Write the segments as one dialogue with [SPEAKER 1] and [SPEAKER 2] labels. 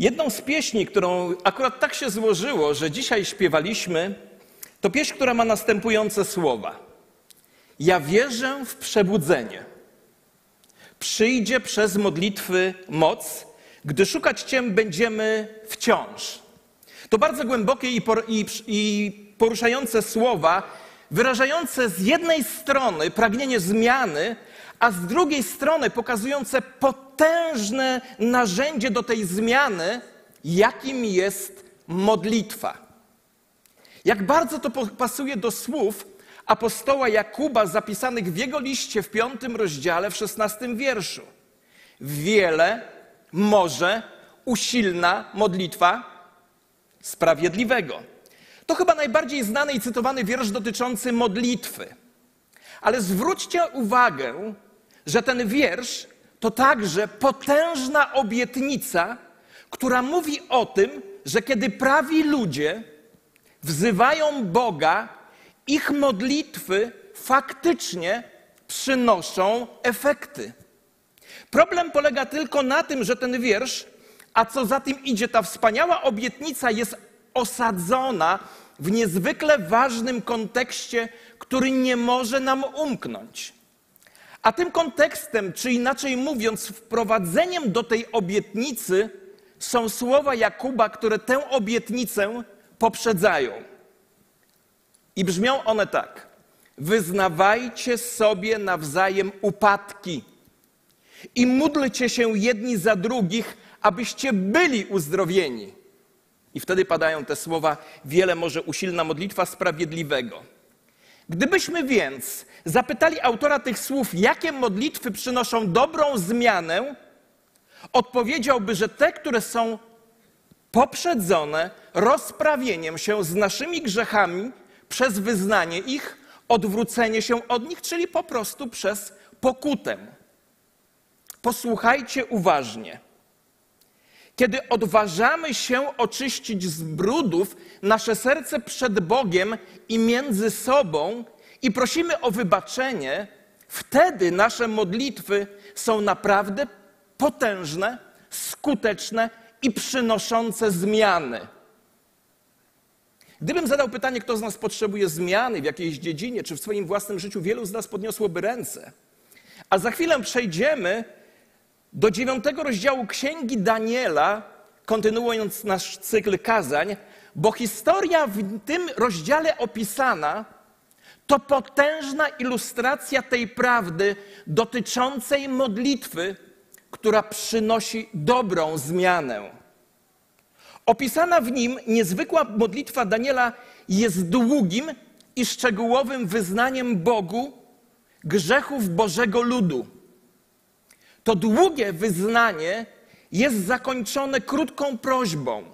[SPEAKER 1] Jedną z pieśni, którą akurat tak się złożyło, że dzisiaj śpiewaliśmy, to pieśń, która ma następujące słowa. Ja wierzę w przebudzenie. Przyjdzie przez modlitwy moc, gdy szukać Cię będziemy wciąż. To bardzo głębokie i, i poruszające słowa, wyrażające z jednej strony pragnienie zmiany, a z drugiej strony pokazujące potężne narzędzie do tej zmiany, jakim jest modlitwa. Jak bardzo to pasuje do słów apostoła Jakuba zapisanych w jego liście w piątym rozdziale, w szesnastym wierszu. Wiele może usilna modlitwa sprawiedliwego. To chyba najbardziej znany i cytowany wiersz dotyczący modlitwy. Ale zwróćcie uwagę, że ten wiersz to także potężna obietnica, która mówi o tym, że kiedy prawi ludzie wzywają Boga, ich modlitwy faktycznie przynoszą efekty. Problem polega tylko na tym, że ten wiersz, a co za tym idzie, ta wspaniała obietnica jest osadzona w niezwykle ważnym kontekście, który nie może nam umknąć. A tym kontekstem, czy inaczej mówiąc, wprowadzeniem do tej obietnicy są słowa Jakuba, które tę obietnicę poprzedzają. I brzmią one tak: Wyznawajcie sobie nawzajem upadki i módlcie się jedni za drugich, abyście byli uzdrowieni. I wtedy padają te słowa: Wiele może usilna modlitwa sprawiedliwego. Gdybyśmy więc zapytali autora tych słów, jakie modlitwy przynoszą dobrą zmianę, odpowiedziałby, że te, które są poprzedzone rozprawieniem się z naszymi grzechami przez wyznanie ich, odwrócenie się od nich, czyli po prostu przez pokutę. Posłuchajcie uważnie. Kiedy odważamy się oczyścić z brudów nasze serce przed Bogiem i między sobą i prosimy o wybaczenie, wtedy nasze modlitwy są naprawdę potężne, skuteczne i przynoszące zmiany. Gdybym zadał pytanie, kto z nas potrzebuje zmiany w jakiejś dziedzinie, czy w swoim własnym życiu, wielu z nas podniosłoby ręce. A za chwilę przejdziemy do dziewiątego rozdziału Księgi Daniela, kontynuując nasz cykl kazań, bo historia w tym rozdziale opisana to potężna ilustracja tej prawdy dotyczącej modlitwy, która przynosi dobrą zmianę. Opisana w nim niezwykła modlitwa Daniela jest długim i szczegółowym wyznaniem Bogu grzechów Bożego ludu. To długie wyznanie jest zakończone krótką prośbą.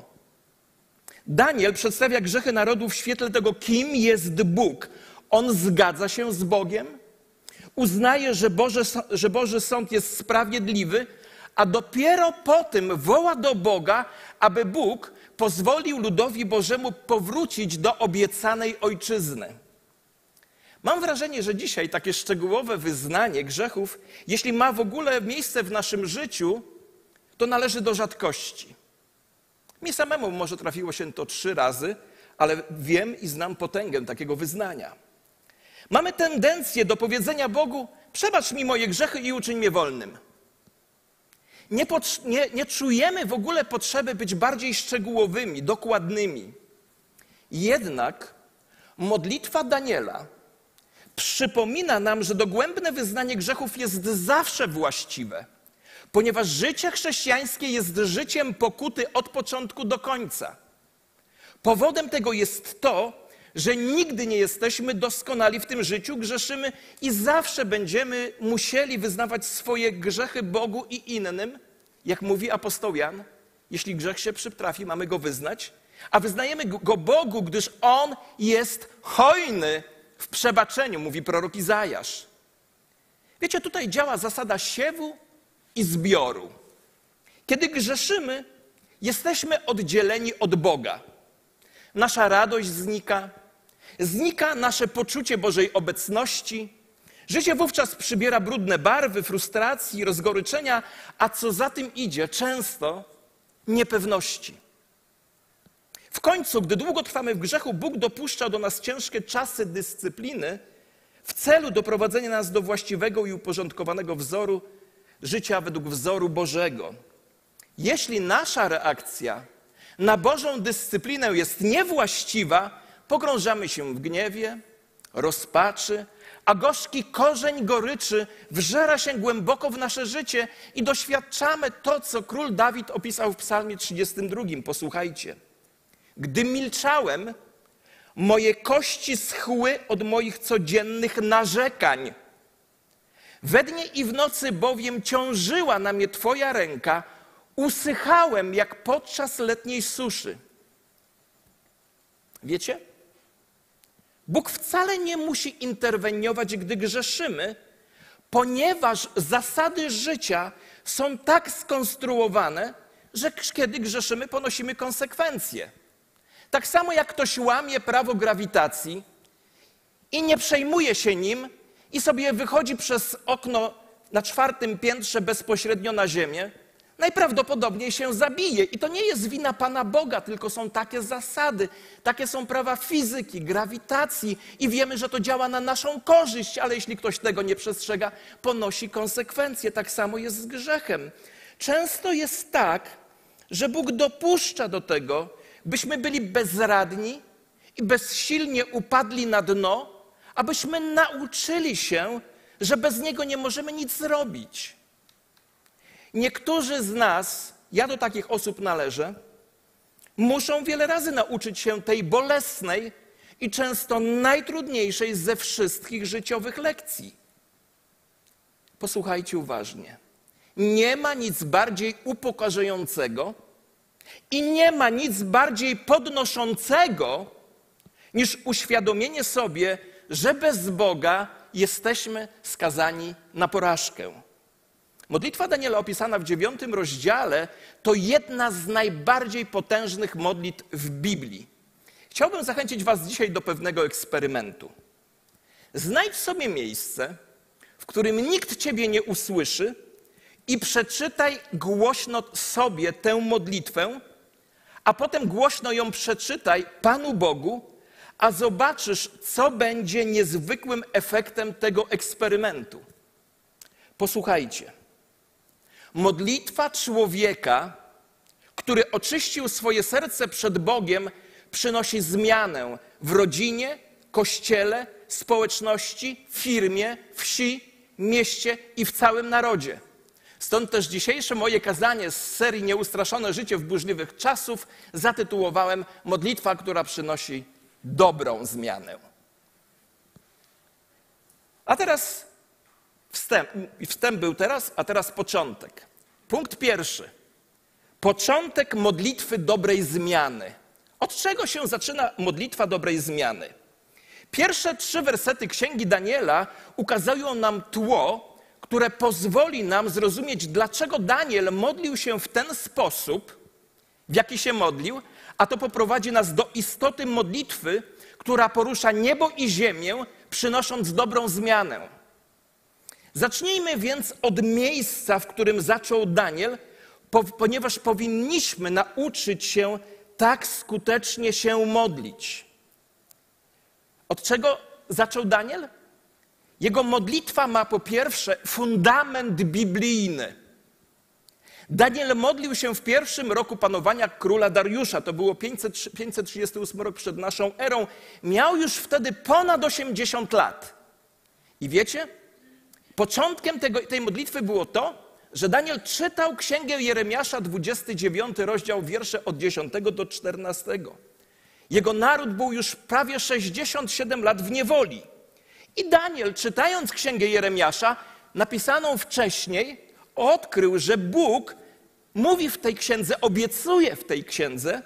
[SPEAKER 1] Daniel przedstawia grzechy narodu w świetle tego, kim jest Bóg. On zgadza się z Bogiem, uznaje, że, Boże, że Boży sąd jest sprawiedliwy, a dopiero po tym woła do Boga, aby Bóg pozwolił ludowi Bożemu powrócić do obiecanej ojczyzny. Mam wrażenie, że dzisiaj takie szczegółowe wyznanie grzechów, jeśli ma w ogóle miejsce w naszym życiu, to należy do rzadkości. Mi samemu może trafiło się to trzy razy, ale wiem i znam potęgę takiego wyznania. Mamy tendencję do powiedzenia Bogu: Przebacz mi moje grzechy i uczyń mnie wolnym. Nie, nie, nie czujemy w ogóle potrzeby być bardziej szczegółowymi, dokładnymi. Jednak modlitwa Daniela przypomina nam, że dogłębne wyznanie grzechów jest zawsze właściwe, ponieważ życie chrześcijańskie jest życiem pokuty od początku do końca. Powodem tego jest to, że nigdy nie jesteśmy doskonali w tym życiu, grzeszymy i zawsze będziemy musieli wyznawać swoje grzechy Bogu i innym. Jak mówi apostoł Jan, jeśli grzech się przytrafi, mamy go wyznać, a wyznajemy go Bogu, gdyż On jest hojny w przebaczeniu, mówi prorok Izajasz. Wiecie, tutaj działa zasada siewu i zbioru. Kiedy grzeszymy, jesteśmy oddzieleni od Boga. Nasza radość znika, znika nasze poczucie Bożej obecności. Życie wówczas przybiera brudne barwy, frustracji, rozgoryczenia, a co za tym idzie, często niepewności. W końcu, gdy długo trwamy w grzechu, Bóg dopuszcza do nas ciężkie czasy dyscypliny w celu doprowadzenia nas do właściwego i uporządkowanego wzoru życia według wzoru Bożego. Jeśli nasza reakcja na Bożą dyscyplinę jest niewłaściwa, pogrążamy się w gniewie, rozpaczy, a gorzki korzeń goryczy wżera się głęboko w nasze życie i doświadczamy to, co król Dawid opisał w Psalmie 32. Posłuchajcie. Gdy milczałem, moje kości schły od moich codziennych narzekań. We dnie i w nocy bowiem ciążyła na mnie Twoja ręka, usychałem jak podczas letniej suszy. Wiecie? Bóg wcale nie musi interweniować, gdy grzeszymy, ponieważ zasady życia są tak skonstruowane, że kiedy grzeszymy, ponosimy konsekwencje. Tak samo jak ktoś łamie prawo grawitacji i nie przejmuje się nim i sobie wychodzi przez okno na czwartym piętrze bezpośrednio na ziemię, najprawdopodobniej się zabije. I to nie jest wina Pana Boga, tylko są takie zasady, takie są prawa fizyki, grawitacji i wiemy, że to działa na naszą korzyść, ale jeśli ktoś tego nie przestrzega, ponosi konsekwencje. Tak samo jest z grzechem. Często jest tak, że Bóg dopuszcza do tego, byśmy byli bezradni i bezsilnie upadli na dno, abyśmy nauczyli się, że bez Niego nie możemy nic zrobić. Niektórzy z nas, ja do takich osób należę, muszą wiele razy nauczyć się tej bolesnej i często najtrudniejszej ze wszystkich życiowych lekcji. Posłuchajcie uważnie. Nie ma nic bardziej upokarzającego i nie ma nic bardziej podnoszącego niż uświadomienie sobie, że bez Boga jesteśmy skazani na porażkę. Modlitwa Daniela opisana w dziewiątym rozdziale to jedna z najbardziej potężnych modlitw w Biblii. Chciałbym zachęcić Was dzisiaj do pewnego eksperymentu. Znajdź sobie miejsce, w którym nikt Ciebie nie usłyszy i przeczytaj głośno sobie tę modlitwę, a potem głośno ją przeczytaj Panu Bogu, a zobaczysz, co będzie niezwykłym efektem tego eksperymentu. Posłuchajcie. Modlitwa człowieka, który oczyścił swoje serce przed Bogiem, przynosi zmianę w rodzinie, kościele, społeczności, firmie, wsi, mieście i w całym narodzie. Stąd też dzisiejsze moje kazanie z serii Nieustraszone życie w burzliwych czasów zatytułowałem Modlitwa, która przynosi dobrą zmianę. A teraz wstęp, wstęp był teraz, a teraz początek. Punkt pierwszy. Początek modlitwy dobrej zmiany. Od czego się zaczyna modlitwa dobrej zmiany? Pierwsze trzy wersety Księgi Daniela ukazują nam tło, które pozwoli nam zrozumieć, dlaczego Daniel modlił się w ten sposób, w jaki się modlił, a to poprowadzi nas do istoty modlitwy, która porusza niebo i ziemię, przynosząc dobrą zmianę. Zacznijmy więc od miejsca, w którym zaczął Daniel, ponieważ powinniśmy nauczyć się tak skutecznie się modlić. Od czego zaczął Daniel? Jego modlitwa ma po pierwsze fundament biblijny. Daniel modlił się w pierwszym roku panowania króla Dariusza, to było 500, 538 rok przed naszą erą. Miał już wtedy ponad 80 lat. I wiecie, Początkiem tego, tej modlitwy było to, że Daniel czytał księgę Jeremiasza, 29 rozdział, wiersze od 10 do 14. Jego naród był już prawie 67 lat w niewoli. I Daniel, czytając księgę Jeremiasza, napisaną wcześniej, odkrył, że Bóg mówi w tej księdze, obiecuje w tej księdze,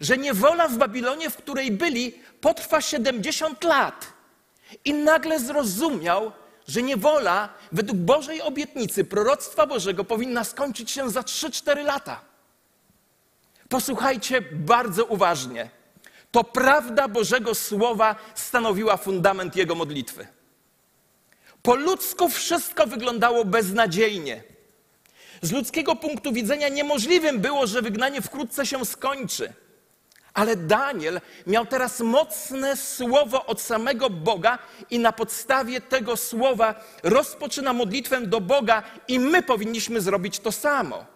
[SPEAKER 1] że niewola w Babilonie, w której byli, potrwa 70 lat. I nagle zrozumiał, że niewola według Bożej obietnicy, proroctwa Bożego powinna skończyć się za 3-4 lata. Posłuchajcie bardzo uważnie. To prawda Bożego Słowa stanowiła fundament jego modlitwy. Po ludzku wszystko wyglądało beznadziejnie. Z ludzkiego punktu widzenia niemożliwym było, że wygnanie wkrótce się skończy. Ale Daniel miał teraz mocne słowo od samego Boga i na podstawie tego słowa rozpoczyna modlitwę do Boga i my powinniśmy zrobić to samo.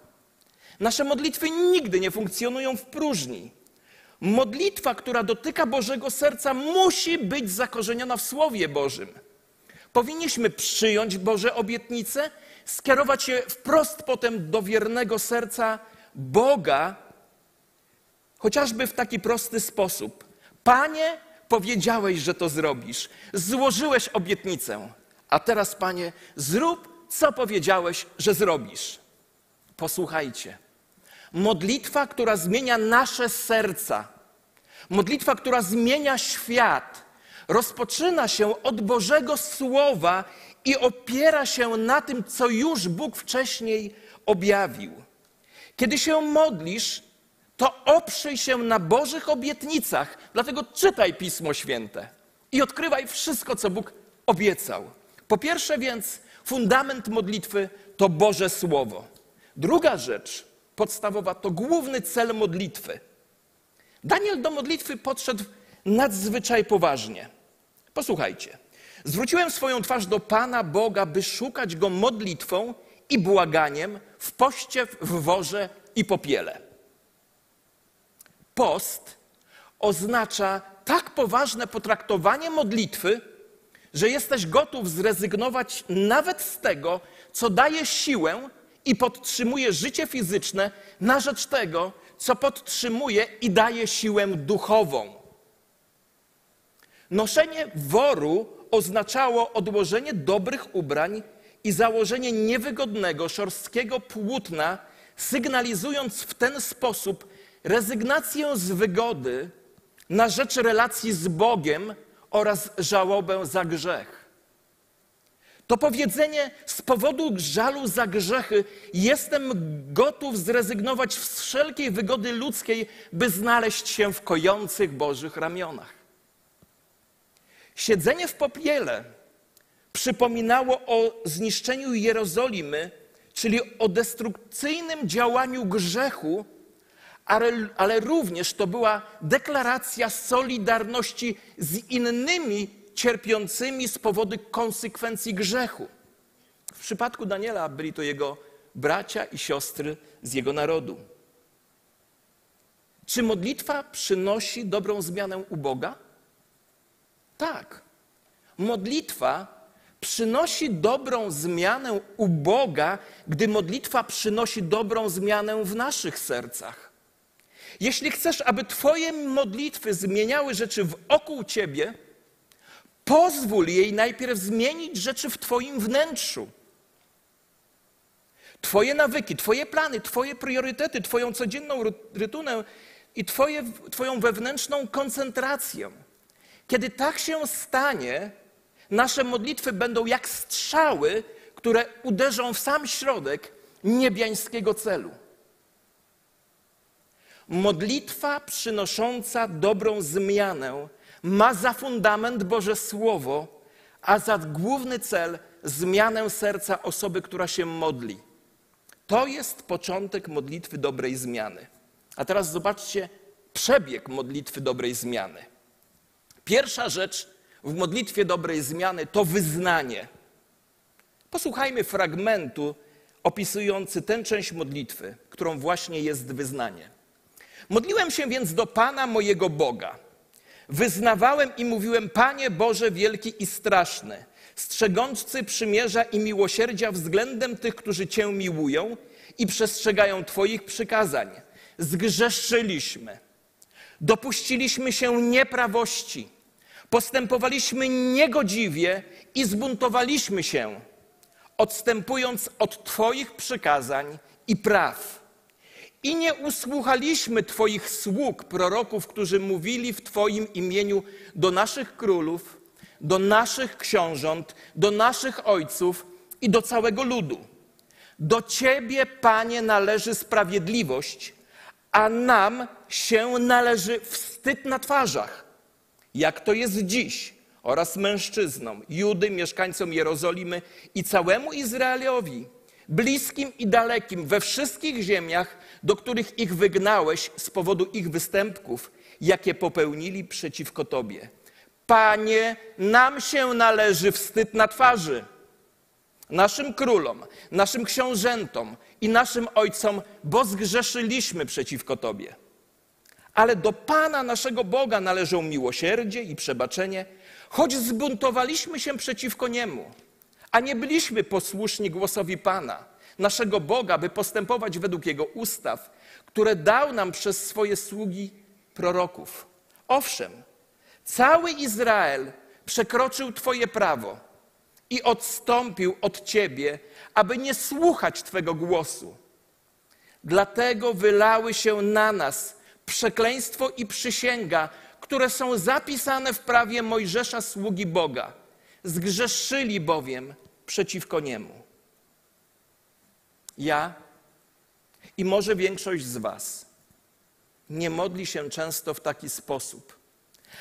[SPEAKER 1] Nasze modlitwy nigdy nie funkcjonują w próżni. Modlitwa, która dotyka Bożego serca, musi być zakorzeniona w Słowie Bożym. Powinniśmy przyjąć Boże obietnice, skierować je wprost potem do wiernego serca Boga, chociażby w taki prosty sposób. Panie, powiedziałeś, że to zrobisz, złożyłeś obietnicę, a teraz, Panie, zrób, co powiedziałeś, że zrobisz. Posłuchajcie. Modlitwa, która zmienia nasze serca, modlitwa, która zmienia świat, rozpoczyna się od Bożego Słowa i opiera się na tym, co już Bóg wcześniej objawił. Kiedy się modlisz, to oprzyj się na Bożych obietnicach, dlatego czytaj Pismo Święte i odkrywaj wszystko, co Bóg obiecał. Po pierwsze więc, fundament modlitwy to Boże Słowo. Druga rzecz podstawowa to główny cel modlitwy. Daniel do modlitwy podszedł nadzwyczaj poważnie. Posłuchajcie. Zwróciłem swoją twarz do Pana Boga, by szukać Go modlitwą i błaganiem w poście, w worze i popiele. Post oznacza tak poważne potraktowanie modlitwy, że jesteś gotów zrezygnować nawet z tego, co daje siłę i podtrzymuje życie fizyczne, na rzecz tego, co podtrzymuje i daje siłę duchową. Noszenie woru oznaczało odłożenie dobrych ubrań i założenie niewygodnego, szorstkiego płótna, sygnalizując w ten sposób rezygnację z wygody na rzecz relacji z Bogiem oraz żałobę za grzech. To powiedzenie z powodu żalu za grzechy jestem gotów zrezygnować z wszelkiej wygody ludzkiej, by znaleźć się w kojących Bożych ramionach. Siedzenie w popiele przypominało o zniszczeniu Jerozolimy, czyli o destrukcyjnym działaniu grzechu, ale, ale również to była deklaracja solidarności z innymi cierpiącymi z powodu konsekwencji grzechu. W przypadku Daniela byli to jego bracia i siostry z jego narodu. Czy modlitwa przynosi dobrą zmianę u Boga? Tak. Modlitwa przynosi dobrą zmianę u Boga, gdy modlitwa przynosi dobrą zmianę w naszych sercach. Jeśli chcesz, aby Twoje modlitwy zmieniały rzeczy wokół Ciebie, pozwól jej najpierw zmienić rzeczy w Twoim wnętrzu. Twoje nawyki, Twoje plany, Twoje priorytety, Twoją codzienną rytunę i twoje, Twoją wewnętrzną koncentrację. Kiedy tak się stanie, nasze modlitwy będą jak strzały, które uderzą w sam środek niebiańskiego celu. Modlitwa przynosząca dobrą zmianę ma za fundament Boże Słowo, a za główny cel zmianę serca osoby, która się modli. To jest początek modlitwy dobrej zmiany. A teraz zobaczcie przebieg modlitwy dobrej zmiany. Pierwsza rzecz w modlitwie dobrej zmiany to wyznanie. Posłuchajmy fragmentu opisujący tę część modlitwy, którą właśnie jest wyznanie. Modliłem się więc do Pana mojego Boga. Wyznawałem i mówiłem: Panie Boże wielki i straszny, strzegący przymierza i miłosierdzia względem tych, którzy Cię miłują i przestrzegają Twoich przykazań. Zgrzeszyliśmy, dopuściliśmy się nieprawości Postępowaliśmy niegodziwie i zbuntowaliśmy się, odstępując od Twoich przykazań i praw. I nie usłuchaliśmy Twoich sług, proroków, którzy mówili w Twoim imieniu do naszych królów, do naszych książąt, do naszych ojców i do całego ludu. Do Ciebie, Panie, należy sprawiedliwość, a nam się należy wstyd na twarzach jak to jest dziś, oraz mężczyznom, Judy, mieszkańcom Jerozolimy i całemu Izraelowi, bliskim i dalekim, we wszystkich ziemiach, do których ich wygnałeś z powodu ich występków, jakie popełnili przeciwko Tobie. Panie, nam się należy wstyd na twarzy. Naszym królom, naszym książętom i naszym ojcom, bo zgrzeszyliśmy przeciwko Tobie. Ale do Pana naszego Boga należą miłosierdzie i przebaczenie, choć zbuntowaliśmy się przeciwko Niemu, a nie byliśmy posłuszni głosowi Pana, naszego Boga, by postępować według Jego ustaw, które dał nam przez swoje sługi proroków. Owszem, cały Izrael przekroczył Twoje prawo i odstąpił od Ciebie, aby nie słuchać Twego głosu. Dlatego wylały się na nas przekleństwo i przysięga, które są zapisane w prawie Mojżesza, sługi Boga. Zgrzeszyli bowiem przeciwko niemu. Ja i może większość z Was nie modli się często w taki sposób,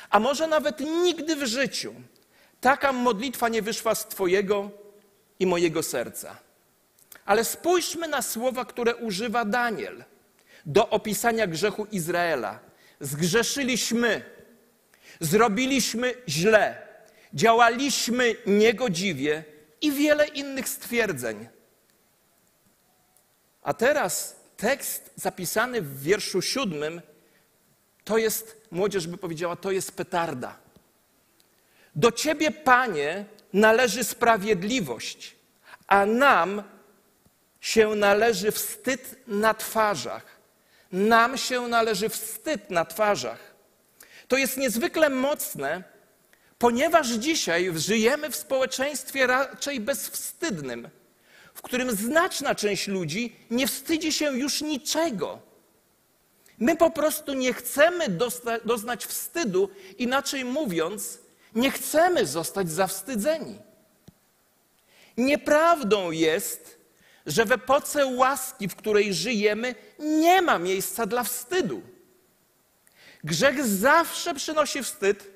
[SPEAKER 1] a może nawet nigdy w życiu taka modlitwa nie wyszła z Twojego i mojego serca. Ale spójrzmy na słowa, które używa Daniel do opisania grzechu Izraela. Zgrzeszyliśmy, zrobiliśmy źle, działaliśmy niegodziwie i wiele innych stwierdzeń. A teraz tekst zapisany w wierszu siódmym to jest, młodzież by powiedziała, to jest petarda. Do Ciebie, Panie, należy sprawiedliwość, a nam się należy wstyd na twarzach. Nam się należy wstyd na twarzach. To jest niezwykle mocne, ponieważ dzisiaj żyjemy w społeczeństwie raczej bezwstydnym, w którym znaczna część ludzi nie wstydzi się już niczego. My po prostu nie chcemy doznać wstydu, inaczej mówiąc, nie chcemy zostać zawstydzeni. Nieprawdą jest, że w epoce łaski, w której żyjemy, nie ma miejsca dla wstydu. Grzech zawsze przynosi wstyd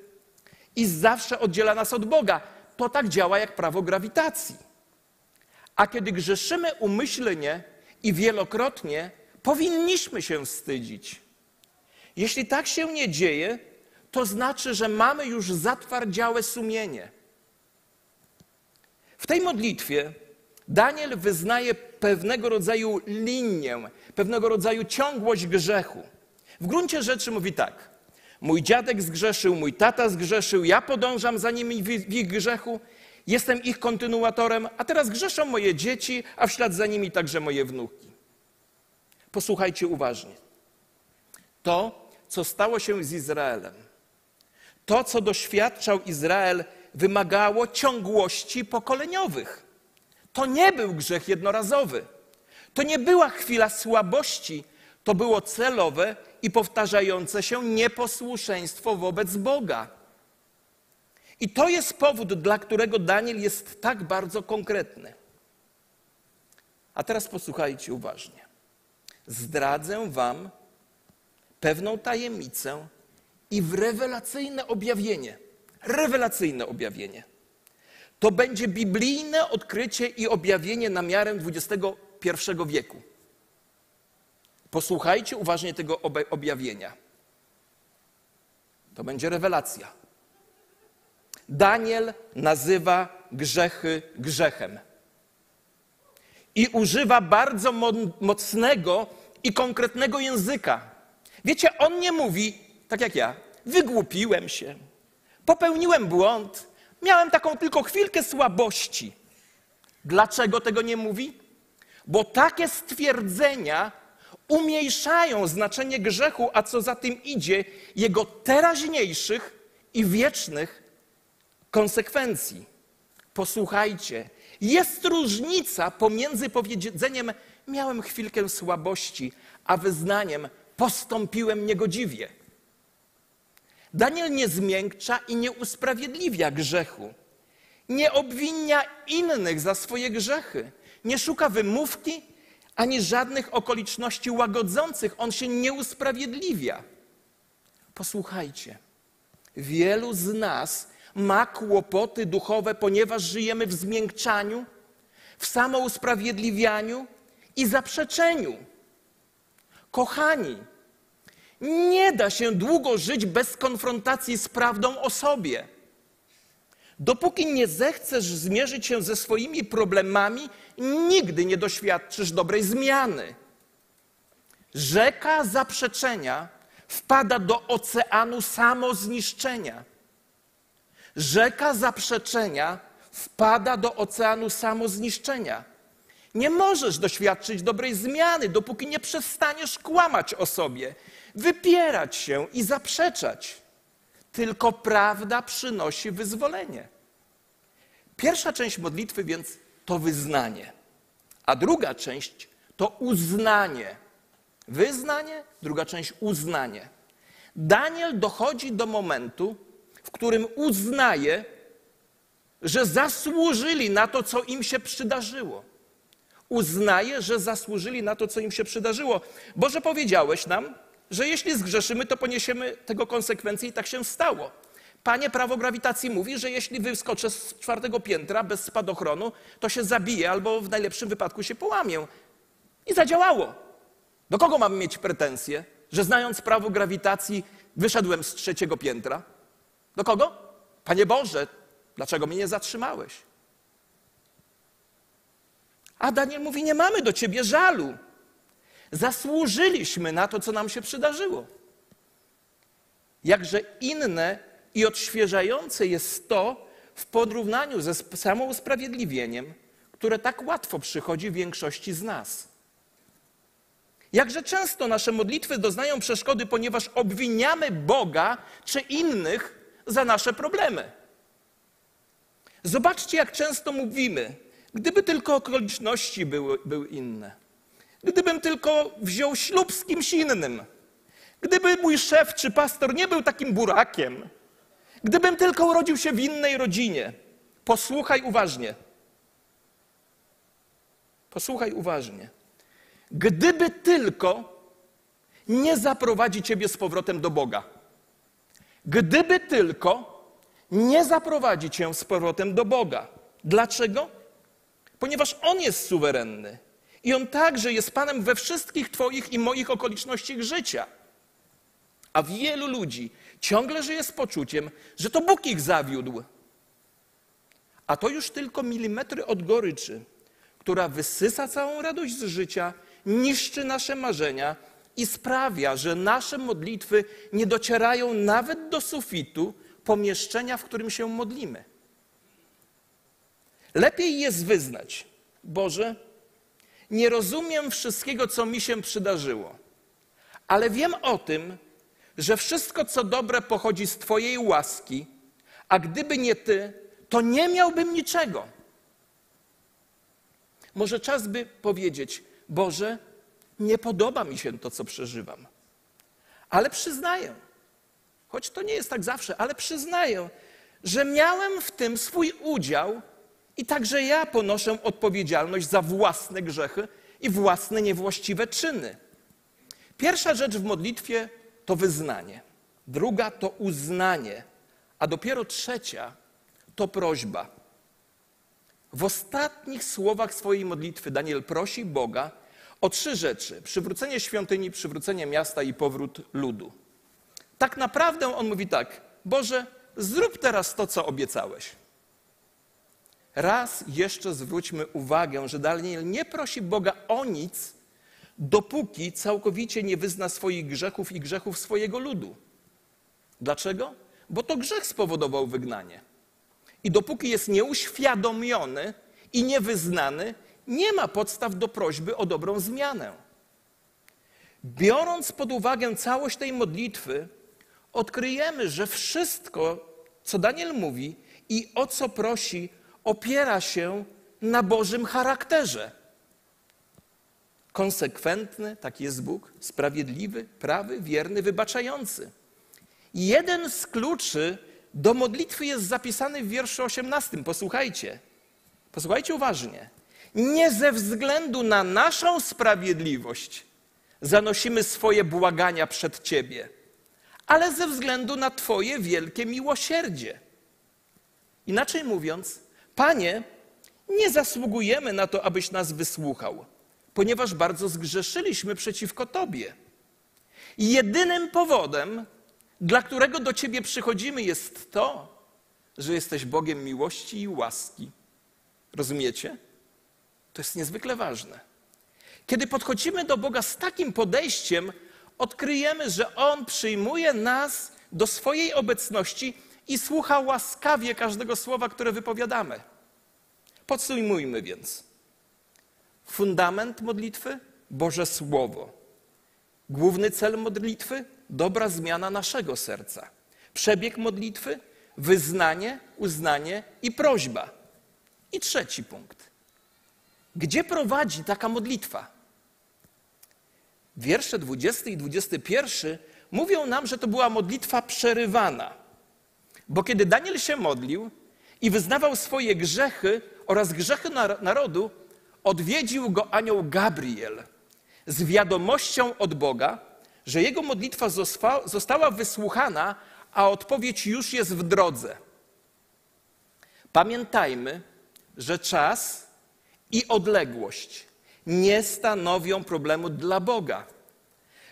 [SPEAKER 1] i zawsze oddziela nas od Boga. To tak działa jak prawo grawitacji. A kiedy grzeszymy umyślnie i wielokrotnie, powinniśmy się wstydzić. Jeśli tak się nie dzieje, to znaczy, że mamy już zatwardziałe sumienie. W tej modlitwie Daniel wyznaje pewnego rodzaju linię, pewnego rodzaju ciągłość grzechu. W gruncie rzeczy mówi tak: Mój dziadek zgrzeszył, mój tata zgrzeszył, ja podążam za nimi w ich grzechu, jestem ich kontynuatorem, a teraz grzeszą moje dzieci, a w ślad za nimi także moje wnuki. Posłuchajcie uważnie. To, co stało się z Izraelem, to, co doświadczał Izrael, wymagało ciągłości pokoleniowych. To nie był grzech jednorazowy. To nie była chwila słabości, to było celowe i powtarzające się nieposłuszeństwo wobec Boga. I to jest powód, dla którego Daniel jest tak bardzo konkretny. A teraz posłuchajcie uważnie. Zdradzę Wam pewną tajemnicę i w rewelacyjne objawienie. Rewelacyjne objawienie. To będzie biblijne odkrycie i objawienie na miarę XXI wieku. Posłuchajcie uważnie tego objawienia. To będzie rewelacja. Daniel nazywa grzechy grzechem. I używa bardzo mocnego i konkretnego języka. Wiecie, on nie mówi, tak jak ja, wygłupiłem się, popełniłem błąd, Miałem taką tylko chwilkę słabości. Dlaczego tego nie mówi? Bo takie stwierdzenia umniejszają znaczenie grzechu, a co za tym idzie, jego teraźniejszych i wiecznych konsekwencji. Posłuchajcie, jest różnica pomiędzy powiedzeniem miałem chwilkę słabości, a wyznaniem postąpiłem niegodziwie. Daniel nie zmiękcza i nie usprawiedliwia grzechu. Nie obwinia innych za swoje grzechy. Nie szuka wymówki ani żadnych okoliczności łagodzących. On się nie usprawiedliwia. Posłuchajcie. Wielu z nas ma kłopoty duchowe, ponieważ żyjemy w zmiękczaniu, w samousprawiedliwianiu i zaprzeczeniu. Kochani, nie da się długo żyć bez konfrontacji z prawdą o sobie. Dopóki nie zechcesz zmierzyć się ze swoimi problemami, nigdy nie doświadczysz dobrej zmiany. Rzeka zaprzeczenia wpada do oceanu samozniszczenia. Rzeka zaprzeczenia wpada do oceanu samozniszczenia. Nie możesz doświadczyć dobrej zmiany, dopóki nie przestaniesz kłamać o sobie, wypierać się i zaprzeczać. Tylko prawda przynosi wyzwolenie. Pierwsza część modlitwy więc to wyznanie, a druga część to uznanie. Wyznanie, druga część uznanie. Daniel dochodzi do momentu, w którym uznaje, że zasłużyli na to, co im się przydarzyło. Uznaje, że zasłużyli na to, co im się przydarzyło. Boże, powiedziałeś nam, że jeśli zgrzeszymy, to poniesiemy tego konsekwencje i tak się stało. Panie, prawo grawitacji mówi, że jeśli wyskoczę z czwartego piętra bez spadochronu, to się zabije albo w najlepszym wypadku się połamię. I zadziałało. Do kogo mam mieć pretensje, że znając prawo grawitacji wyszedłem z trzeciego piętra? Do kogo? Panie Boże, dlaczego mnie nie zatrzymałeś? A Daniel mówi: Nie mamy do ciebie żalu. Zasłużyliśmy na to, co nam się przydarzyło. Jakże inne i odświeżające jest to w porównaniu ze samousprawiedliwieniem, które tak łatwo przychodzi większości z nas. Jakże często nasze modlitwy doznają przeszkody, ponieważ obwiniamy Boga czy innych za nasze problemy. Zobaczcie, jak często mówimy, gdyby tylko okoliczności były, były inne, gdybym tylko wziął ślub z kimś innym, gdyby mój szef czy pastor nie był takim burakiem, gdybym tylko urodził się w innej rodzinie. Posłuchaj uważnie. Posłuchaj uważnie. Gdyby tylko nie zaprowadzi ciebie z powrotem do Boga. Gdyby tylko nie zaprowadzi cię z powrotem do Boga. Dlaczego? Ponieważ On jest suwerenny i On także jest Panem we wszystkich Twoich i moich okolicznościach życia. A wielu ludzi ciągle żyje z poczuciem, że to Bóg ich zawiódł. A to już tylko milimetry od goryczy, która wysysa całą radość z życia, niszczy nasze marzenia i sprawia, że nasze modlitwy nie docierają nawet do sufitu pomieszczenia, w którym się modlimy. Lepiej jest wyznać, Boże, nie rozumiem wszystkiego, co mi się przydarzyło, ale wiem o tym, że wszystko, co dobre, pochodzi z Twojej łaski, a gdyby nie Ty, to nie miałbym niczego. Może czas by powiedzieć: Boże, nie podoba mi się to, co przeżywam, ale przyznaję, choć to nie jest tak zawsze, ale przyznaję, że miałem w tym swój udział i także ja ponoszę odpowiedzialność za własne grzechy i własne niewłaściwe czyny. Pierwsza rzecz w modlitwie to wyznanie, druga to uznanie, a dopiero trzecia to prośba. W ostatnich słowach swojej modlitwy Daniel prosi Boga o trzy rzeczy: przywrócenie świątyni, przywrócenie miasta i powrót ludu. Tak naprawdę on mówi tak: Boże, zrób teraz to, co obiecałeś. Raz jeszcze zwróćmy uwagę, że Daniel nie prosi Boga o nic, dopóki całkowicie nie wyzna swoich grzechów i grzechów swojego ludu. Dlaczego? Bo to grzech spowodował wygnanie. I dopóki jest nieuświadomiony i niewyznany, nie ma podstaw do prośby o dobrą zmianę. Biorąc pod uwagę całość tej modlitwy, odkryjemy, że wszystko, co Daniel mówi i o co prosi, opiera się na Bożym charakterze. Konsekwentny, taki jest Bóg, sprawiedliwy, prawy, wierny, wybaczający. Jeden z kluczy do modlitwy jest zapisany w wierszu 18. Posłuchajcie. Posłuchajcie uważnie. Nie ze względu na naszą sprawiedliwość zanosimy swoje błagania przed Ciebie, ale ze względu na Twoje wielkie miłosierdzie. Inaczej mówiąc, Panie, Nie zasługujemy na to, abyś nas wysłuchał, ponieważ bardzo zgrzeszyliśmy przeciwko Tobie. Jedynym powodem, dla którego do Ciebie przychodzimy, jest to, że jesteś Bogiem miłości i łaski. Rozumiecie? To jest niezwykle ważne. Kiedy podchodzimy do Boga z takim podejściem, odkryjemy, że On przyjmuje nas do swojej obecności i słucha łaskawie każdego słowa, które wypowiadamy. Podsumujmy więc. Fundament modlitwy Boże Słowo. Główny cel modlitwy dobra zmiana naszego serca. Przebieg modlitwy wyznanie, uznanie i prośba. I trzeci punkt. Gdzie prowadzi taka modlitwa? Wiersze 20 i 21 mówią nam, że to była modlitwa przerywana. Bo kiedy Daniel się modlił i wyznawał swoje grzechy oraz grzechy narodu, odwiedził go anioł Gabriel z wiadomością od Boga, że jego modlitwa została wysłuchana, a odpowiedź już jest w drodze. Pamiętajmy, że czas i odległość nie stanowią problemu dla Boga.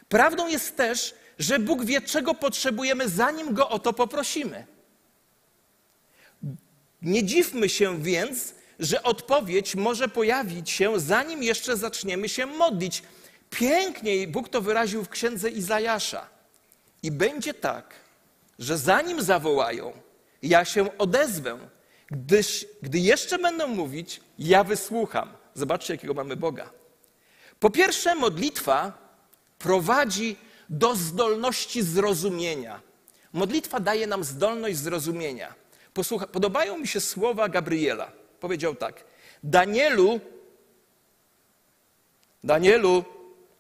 [SPEAKER 1] Prawdą jest też, że Bóg wie, czego potrzebujemy, zanim go o to poprosimy. Nie dziwmy się więc, że odpowiedź może pojawić się, zanim jeszcze zaczniemy się modlić. Piękniej Bóg to wyraził w księdze Izajasza. I będzie tak, że zanim zawołają, ja się odezwę, gdyż, gdy jeszcze będą mówić, ja wysłucham. Zobaczcie, jakiego mamy Boga. Po pierwsze, modlitwa prowadzi do zdolności zrozumienia. Modlitwa daje nam zdolność zrozumienia. Posłucha, podobają mi się słowa Gabriela. Powiedział tak: Danielu, Danielu,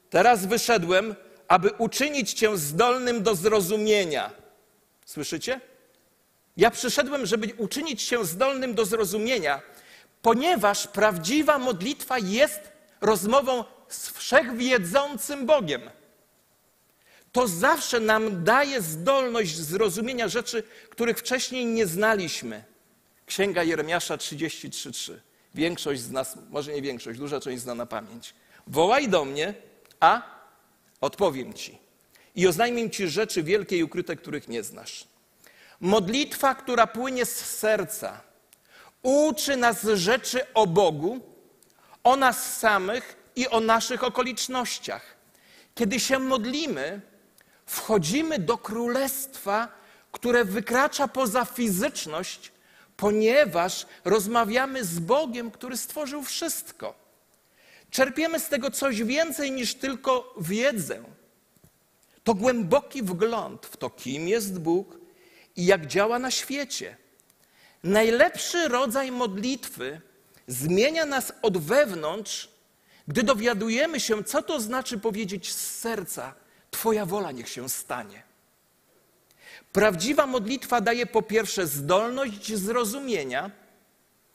[SPEAKER 1] teraz wyszedłem, aby uczynić cię zdolnym do zrozumienia. Słyszycie? Ja przyszedłem, żeby uczynić się zdolnym do zrozumienia, ponieważ prawdziwa modlitwa jest rozmową z wszechwiedzącym Bogiem. To zawsze nam daje zdolność zrozumienia rzeczy, których wcześniej nie znaliśmy. Księga Jeremiasza 33:3. Większość z nas, może nie większość, duża część zna na pamięć. Wołaj do mnie, a odpowiem ci. I oznajmię ci rzeczy wielkie i ukryte, których nie znasz. Modlitwa, która płynie z serca, uczy nas rzeczy o Bogu, o nas samych i o naszych okolicznościach. Kiedy się modlimy, wchodzimy do królestwa, które wykracza poza fizyczność, ponieważ rozmawiamy z Bogiem, który stworzył wszystko. Czerpiemy z tego coś więcej niż tylko wiedzę. To głęboki wgląd w to, kim jest Bóg i jak działa na świecie. Najlepszy rodzaj modlitwy zmienia nas od wewnątrz, gdy dowiadujemy się, co to znaczy powiedzieć z serca: Twoja wola niech się stanie. Prawdziwa modlitwa daje po pierwsze zdolność zrozumienia,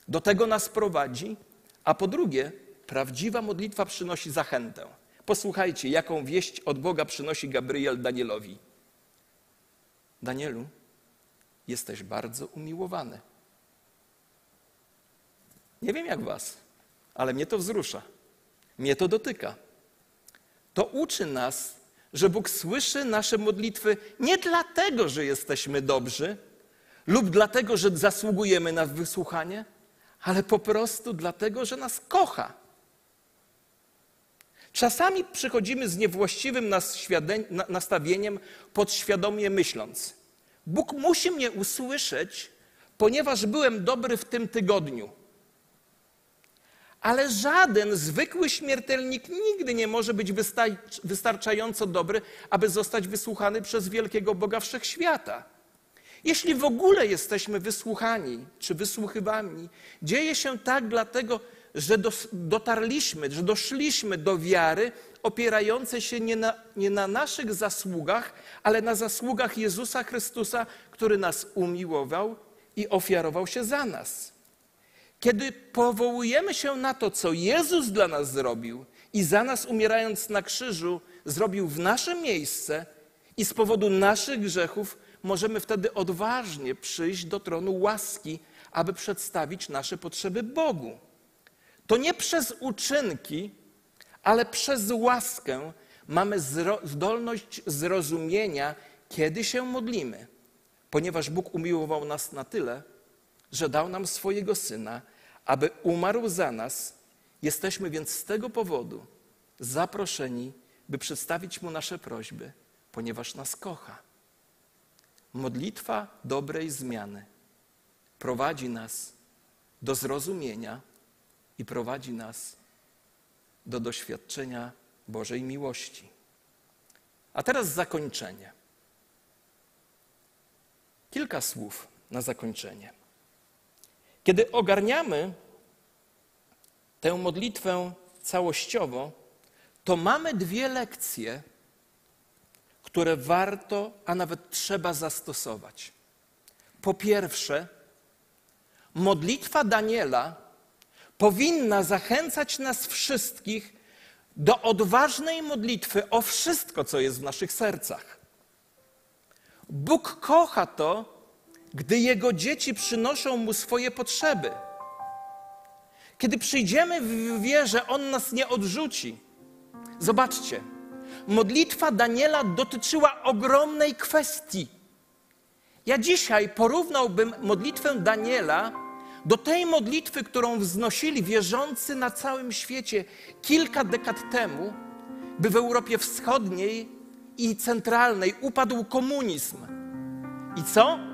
[SPEAKER 1] do tego nas prowadzi, a po drugie, prawdziwa modlitwa przynosi zachętę. Posłuchajcie, jaką wieść od Boga przynosi Gabriel Danielowi. Danielu, jesteś bardzo umiłowany. Nie wiem jak was, ale mnie to wzrusza. Mnie to dotyka. To uczy nas, że Bóg słyszy nasze modlitwy nie dlatego, że jesteśmy dobrzy lub dlatego, że zasługujemy na wysłuchanie, ale po prostu dlatego, że nas kocha. Czasami przychodzimy z niewłaściwym nastawieniem, podświadomie myśląc: Bóg musi mnie usłyszeć, ponieważ byłem dobry w tym tygodniu. Ale żaden zwykły śmiertelnik nigdy nie może być wystarczająco dobry, aby zostać wysłuchany przez wielkiego Boga wszechświata. Jeśli w ogóle jesteśmy wysłuchani czy wysłuchywani, dzieje się tak dlatego, że dotarliśmy, że doszliśmy do wiary opierającej się nie na, nie na naszych zasługach, ale na zasługach Jezusa Chrystusa, który nas umiłował i ofiarował się za nas. Kiedy powołujemy się na to, co Jezus dla nas zrobił i za nas umierając na krzyżu zrobił w nasze miejsce i z powodu naszych grzechów, możemy wtedy odważnie przyjść do tronu łaski, aby przedstawić nasze potrzeby Bogu. to nie przez uczynki, ale przez łaskę mamy zdolność zrozumienia, kiedy się modlimy, ponieważ Bóg umiłował nas na tyle, że dał nam swojego syna, aby umarł za nas. Jesteśmy więc z tego powodu zaproszeni, by przedstawić mu nasze prośby, ponieważ nas kocha. Modlitwa dobrej zmiany prowadzi nas do zrozumienia i prowadzi nas do doświadczenia Bożej miłości. A teraz zakończenie. Kilka słów na zakończenie. Kiedy ogarniamy tę modlitwę całościowo, to mamy dwie lekcje, które warto, a nawet trzeba zastosować. Po pierwsze, modlitwa Daniela powinna zachęcać nas wszystkich do odważnej modlitwy o wszystko, co jest w naszych sercach. Bóg kocha to, gdy Jego dzieci przynoszą Mu swoje potrzeby. Kiedy przyjdziemy w wierze, On nas nie odrzuci. Zobaczcie, modlitwa Daniela dotyczyła ogromnej kwestii. Ja dzisiaj porównałbym modlitwę Daniela do tej modlitwy, którą wznosili wierzący na całym świecie kilka dekad temu, by w Europie Wschodniej i centralnej upadł komunizm. I co?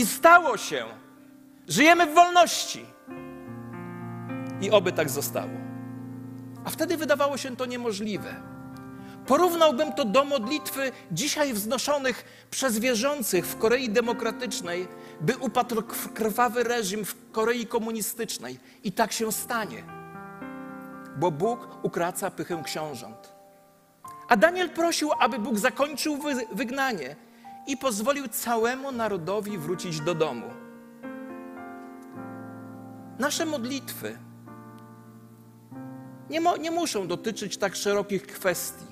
[SPEAKER 1] I stało się. Żyjemy w wolności. I oby tak zostało. A wtedy wydawało się to niemożliwe. Porównałbym to do modlitwy dzisiaj wznoszonych przez wierzących w Korei Demokratycznej, by upadł krwawy reżim w Korei Komunistycznej. I tak się stanie, bo Bóg ukraca pychę książąt. A Daniel prosił, aby Bóg zakończył wygnanie i pozwolił całemu narodowi wrócić do domu. Nasze modlitwy nie, mo, nie muszą dotyczyć tak szerokich kwestii,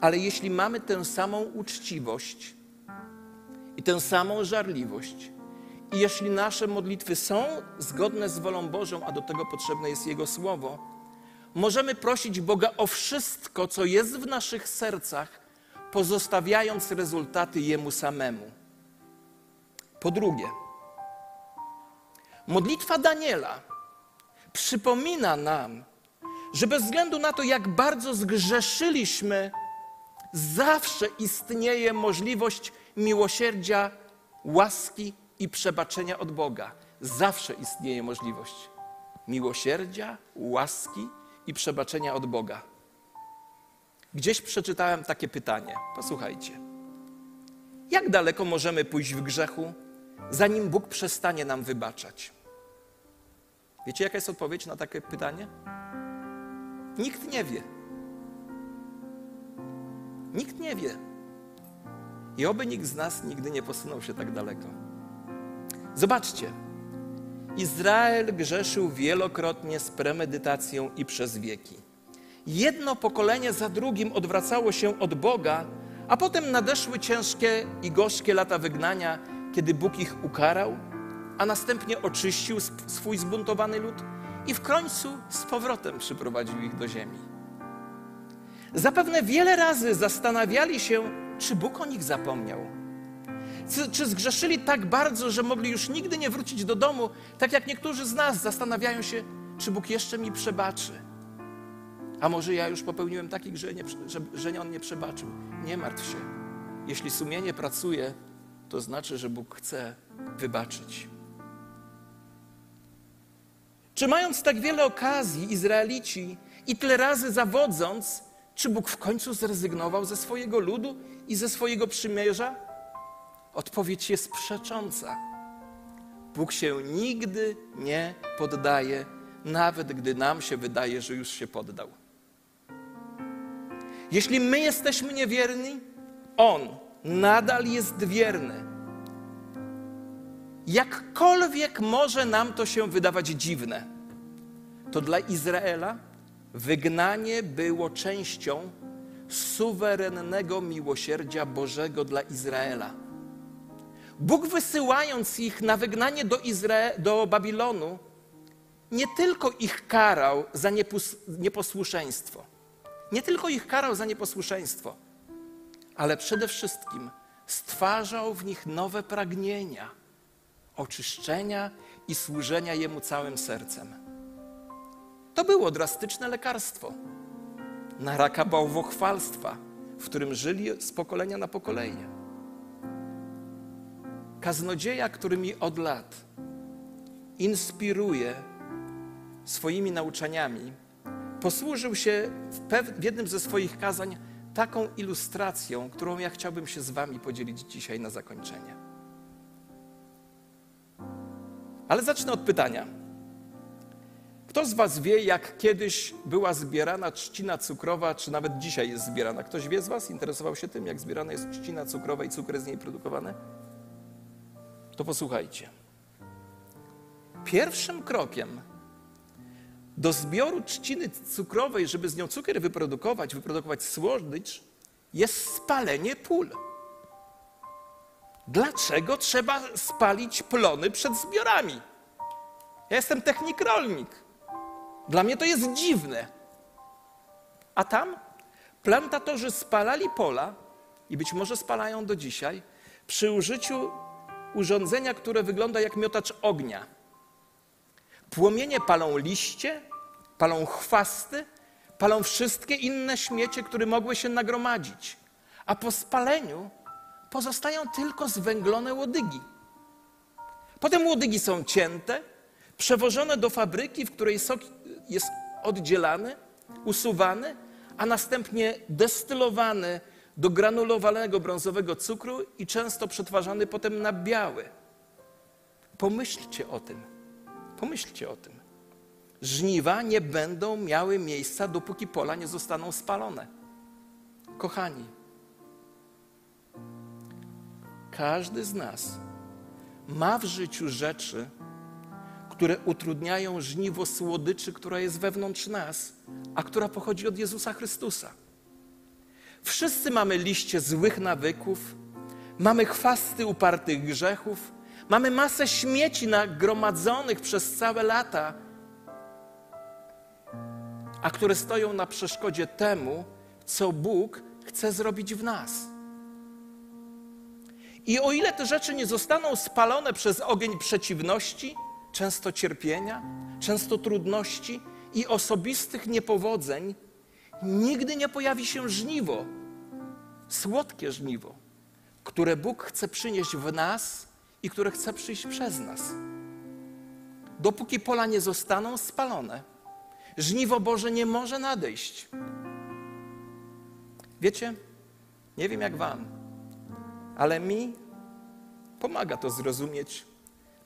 [SPEAKER 1] ale jeśli mamy tę samą uczciwość i tę samą żarliwość, i jeśli nasze modlitwy są zgodne z wolą Bożą, a do tego potrzebne jest Jego Słowo, możemy prosić Boga o wszystko, co jest w naszych sercach, pozostawiając rezultaty Jemu samemu. Po drugie, modlitwa Daniela przypomina nam, że bez względu na to, jak bardzo zgrzeszyliśmy, zawsze istnieje możliwość miłosierdzia, łaski i przebaczenia od Boga. Zawsze istnieje możliwość miłosierdzia, łaski i przebaczenia od Boga. Gdzieś przeczytałem takie pytanie. Posłuchajcie. Jak daleko możemy pójść w grzechu, zanim Bóg przestanie nam wybaczać? Wiecie, jaka jest odpowiedź na takie pytanie? Nikt nie wie. Nikt nie wie. I oby nikt z nas nigdy nie posunął się tak daleko. Zobaczcie. Izrael grzeszył wielokrotnie z premedytacją i przez wieki. Jedno pokolenie za drugim odwracało się od Boga, a potem nadeszły ciężkie i gorzkie lata wygnania, kiedy Bóg ich ukarał, a następnie oczyścił swój zbuntowany lud i w końcu z powrotem przyprowadził ich do ziemi. Zapewne wiele razy zastanawiali się, czy Bóg o nich zapomniał. Czy, zgrzeszyli tak bardzo, że mogli już nigdy nie wrócić do domu, tak jak niektórzy z nas zastanawiają się, czy Bóg jeszcze mi przebaczy. A może ja już popełniłem taki grzech, że, że On nie przebaczył. Nie martw się. Jeśli sumienie pracuje, to znaczy, że Bóg chce wybaczyć. Czy mając tak wiele okazji, Izraelici i tyle razy zawodząc, czy Bóg w końcu zrezygnował ze swojego ludu i ze swojego przymierza? Odpowiedź jest przecząca. Bóg się nigdy nie poddaje, nawet gdy nam się wydaje, że już się poddał. Jeśli my jesteśmy niewierni, On nadal jest wierny. Jakkolwiek może nam to się wydawać dziwne, to dla Izraela wygnanie było częścią suwerennego miłosierdzia Bożego dla Izraela. Bóg wysyłając ich na wygnanie do, Izrae- do Babilonu, nie tylko ich karał za niepos- nieposłuszeństwo, nie tylko ich karał za nieposłuszeństwo, ale przede wszystkim stwarzał w nich nowe pragnienia oczyszczenia i służenia Jemu całym sercem. To było drastyczne lekarstwo na raka bałwochwalstwa, w którym żyli z pokolenia na pokolenie. Kaznodzieja, który mi od lat inspiruje swoimi nauczaniami, posłużył się w, w jednym ze swoich kazań taką ilustracją, którą ja chciałbym się z Wami podzielić dzisiaj na zakończenie. Ale zacznę od pytania. Kto z Was wie, jak kiedyś była zbierana trzcina cukrowa, czy nawet dzisiaj jest zbierana? Ktoś wie z Was? Interesował się tym, jak zbierana jest trzcina cukrowa i cukry z niej produkowane? To posłuchajcie. Pierwszym krokiem do zbioru trzciny cukrowej, żeby z nią cukier wyprodukować, wyprodukować słodycz, jest spalenie pól. Dlaczego trzeba spalić plony przed zbiorami? Ja jestem technik rolnik. Dla mnie to jest dziwne. A tam plantatorzy spalali pola i być może spalają do dzisiaj przy użyciu urządzenia, które wygląda jak miotacz ognia. Płomienie palą liście, palą chwasty, palą wszystkie inne śmiecie, które mogły się nagromadzić. A po spaleniu pozostają tylko zwęglone łodygi. Potem łodygi są cięte, przewożone do fabryki, w której sok jest oddzielany, usuwany, a następnie destylowany do granulowanego brązowego cukru i często przetwarzany potem na biały. Pomyślcie o tym. Pomyślcie o tym. Żniwa nie będą miały miejsca, dopóki pola nie zostaną spalone. Kochani, każdy z nas ma w życiu rzeczy, które utrudniają żniwo słodyczy, która jest wewnątrz nas, a która pochodzi od Jezusa Chrystusa. Wszyscy mamy liście złych nawyków, mamy chwasty upartych grzechów, mamy masę śmieci nagromadzonych przez całe lata, a które stoją na przeszkodzie temu, co Bóg chce zrobić w nas. I o ile te rzeczy nie zostaną spalone przez ogień przeciwności, często cierpienia, często trudności i osobistych niepowodzeń, nigdy nie pojawi się żniwo, słodkie żniwo, które Bóg chce przynieść w nas i które chce przyjść przez nas. Dopóki pola nie zostaną spalone, żniwo Boże nie może nadejść. Wiecie, nie wiem jak Wam, ale mi pomaga to zrozumieć,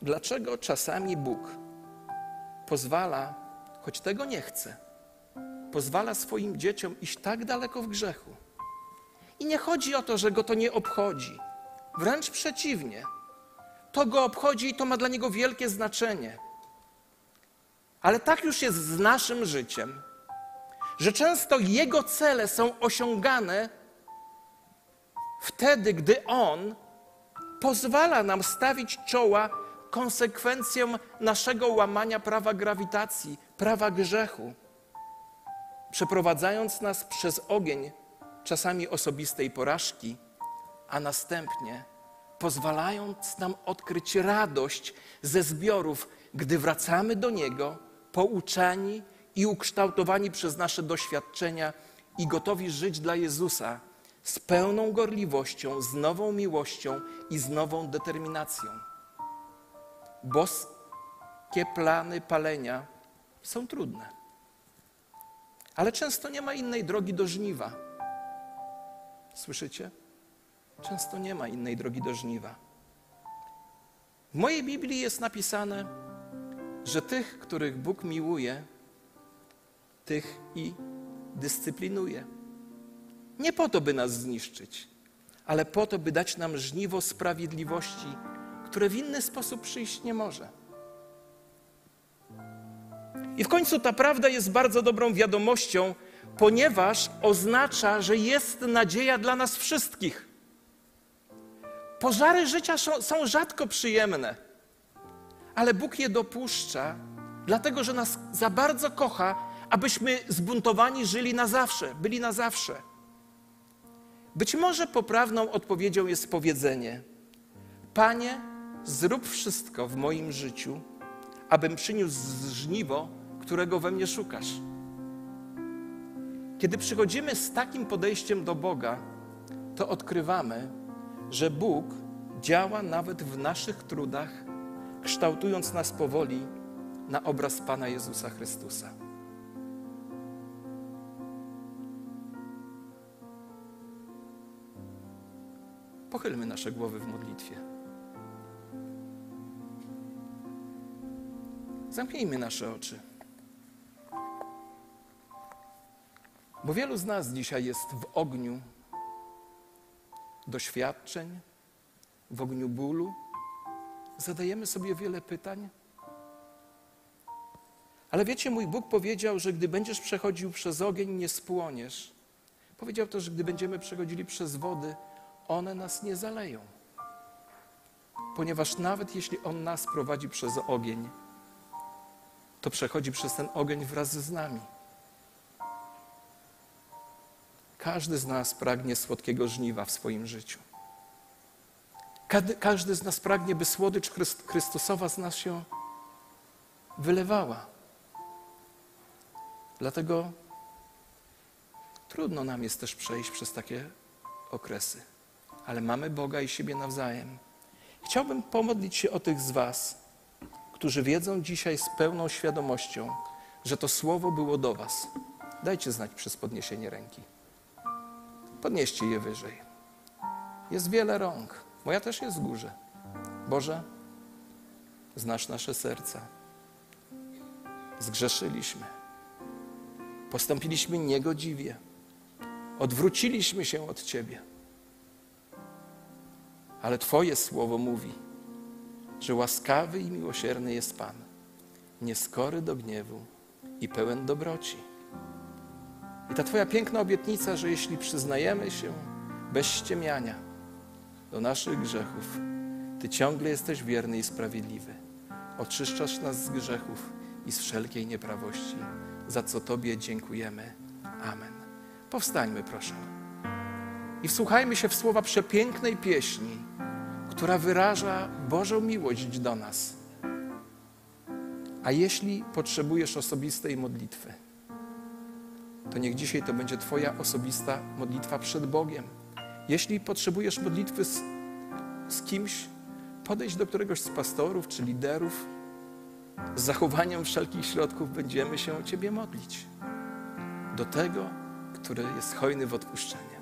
[SPEAKER 1] dlaczego czasami Bóg pozwala, choć tego nie chce, pozwala swoim dzieciom iść tak daleko w grzechu. I nie chodzi o to, że go to nie obchodzi. Wręcz przeciwnie. To go obchodzi i to ma dla niego wielkie znaczenie. Ale tak już jest z naszym życiem, że często jego cele są osiągane wtedy, gdy on pozwala nam stawić czoła konsekwencjom naszego łamania prawa grawitacji, prawa grzechu, przeprowadzając nas przez ogień czasami osobistej porażki, a następnie pozwalając nam odkryć radość ze zbiorów, gdy wracamy do Niego, pouczani i ukształtowani przez nasze doświadczenia i gotowi żyć dla Jezusa z pełną gorliwością, z nową miłością i z nową determinacją. Boskie plany palenia są trudne, ale często nie ma innej drogi do żniwa. Słyszycie? Często nie ma innej drogi do żniwa. W mojej Biblii jest napisane, że tych, których Bóg miłuje, tych i dyscyplinuje. Nie po to, by nas zniszczyć, ale po to, by dać nam żniwo sprawiedliwości, które w inny sposób przyjść nie może. I w końcu ta prawda jest bardzo dobrą wiadomością, ponieważ oznacza, że jest nadzieja dla nas wszystkich. Pożary życia są, rzadko przyjemne, ale Bóg je dopuszcza, Dlatego, że nas za bardzo kocha, abyśmy zbuntowani żyli na zawsze, byli na zawsze. Być może poprawną odpowiedzią jest powiedzenie: Panie, zrób wszystko w moim życiu, abym przyniósł żniwo, którego we mnie szukasz. Kiedy przychodzimy z takim podejściem do Boga, to odkrywamy, że Bóg działa nawet w naszych trudach, kształtując nas powoli na obraz Pana Jezusa Chrystusa. Pochylmy nasze głowy w modlitwie. Zamknijmy nasze oczy. Bo wielu z nas dzisiaj jest w ogniu doświadczeń, w ogniu bólu. Zadajemy sobie wiele pytań. Ale wiecie, mój Bóg powiedział, że gdy będziesz przechodził przez ogień, nie spłoniesz. Powiedział też, że gdy będziemy przechodzili przez wody, one nas nie zaleją. Ponieważ nawet jeśli On nas prowadzi przez ogień, to przechodzi przez ten ogień wraz z nami. Każdy z nas pragnie słodkiego żniwa w swoim życiu. Każdy, z nas pragnie, by słodycz Chryst, Chrystusowa z nas się wylewała. Dlatego trudno nam jest też przejść przez takie okresy, ale mamy Boga i siebie nawzajem. Chciałbym pomodlić się o tych z Was, którzy wiedzą dzisiaj z pełną świadomością, że to słowo było do Was. Dajcie znać przez podniesienie ręki. Podnieście je wyżej. Jest wiele rąk. Moja też jest w górze. Boże, znasz nasze serca. Zgrzeszyliśmy. Postąpiliśmy niegodziwie. Odwróciliśmy się od Ciebie. Ale Twoje słowo mówi, że łaskawy i miłosierny jest Pan, nieskory do gniewu i pełen dobroci. I ta Twoja piękna obietnica, że jeśli przyznajemy się bez ściemiania do naszych grzechów, Ty ciągle jesteś wierny i sprawiedliwy. Oczyszczasz nas z grzechów i z wszelkiej nieprawości, za co Tobie dziękujemy. Amen. Powstańmy, proszę. I wsłuchajmy się w słowa przepięknej pieśni, która wyraża Bożą miłość do nas. A jeśli potrzebujesz osobistej modlitwy, to niech dzisiaj to będzie Twoja osobista modlitwa przed Bogiem. Jeśli potrzebujesz modlitwy z, z kimś, podejdź do któregoś z pastorów czy liderów. Z zachowaniem wszelkich środków będziemy się o Ciebie modlić. Do tego, który jest hojny w odpuszczeniu.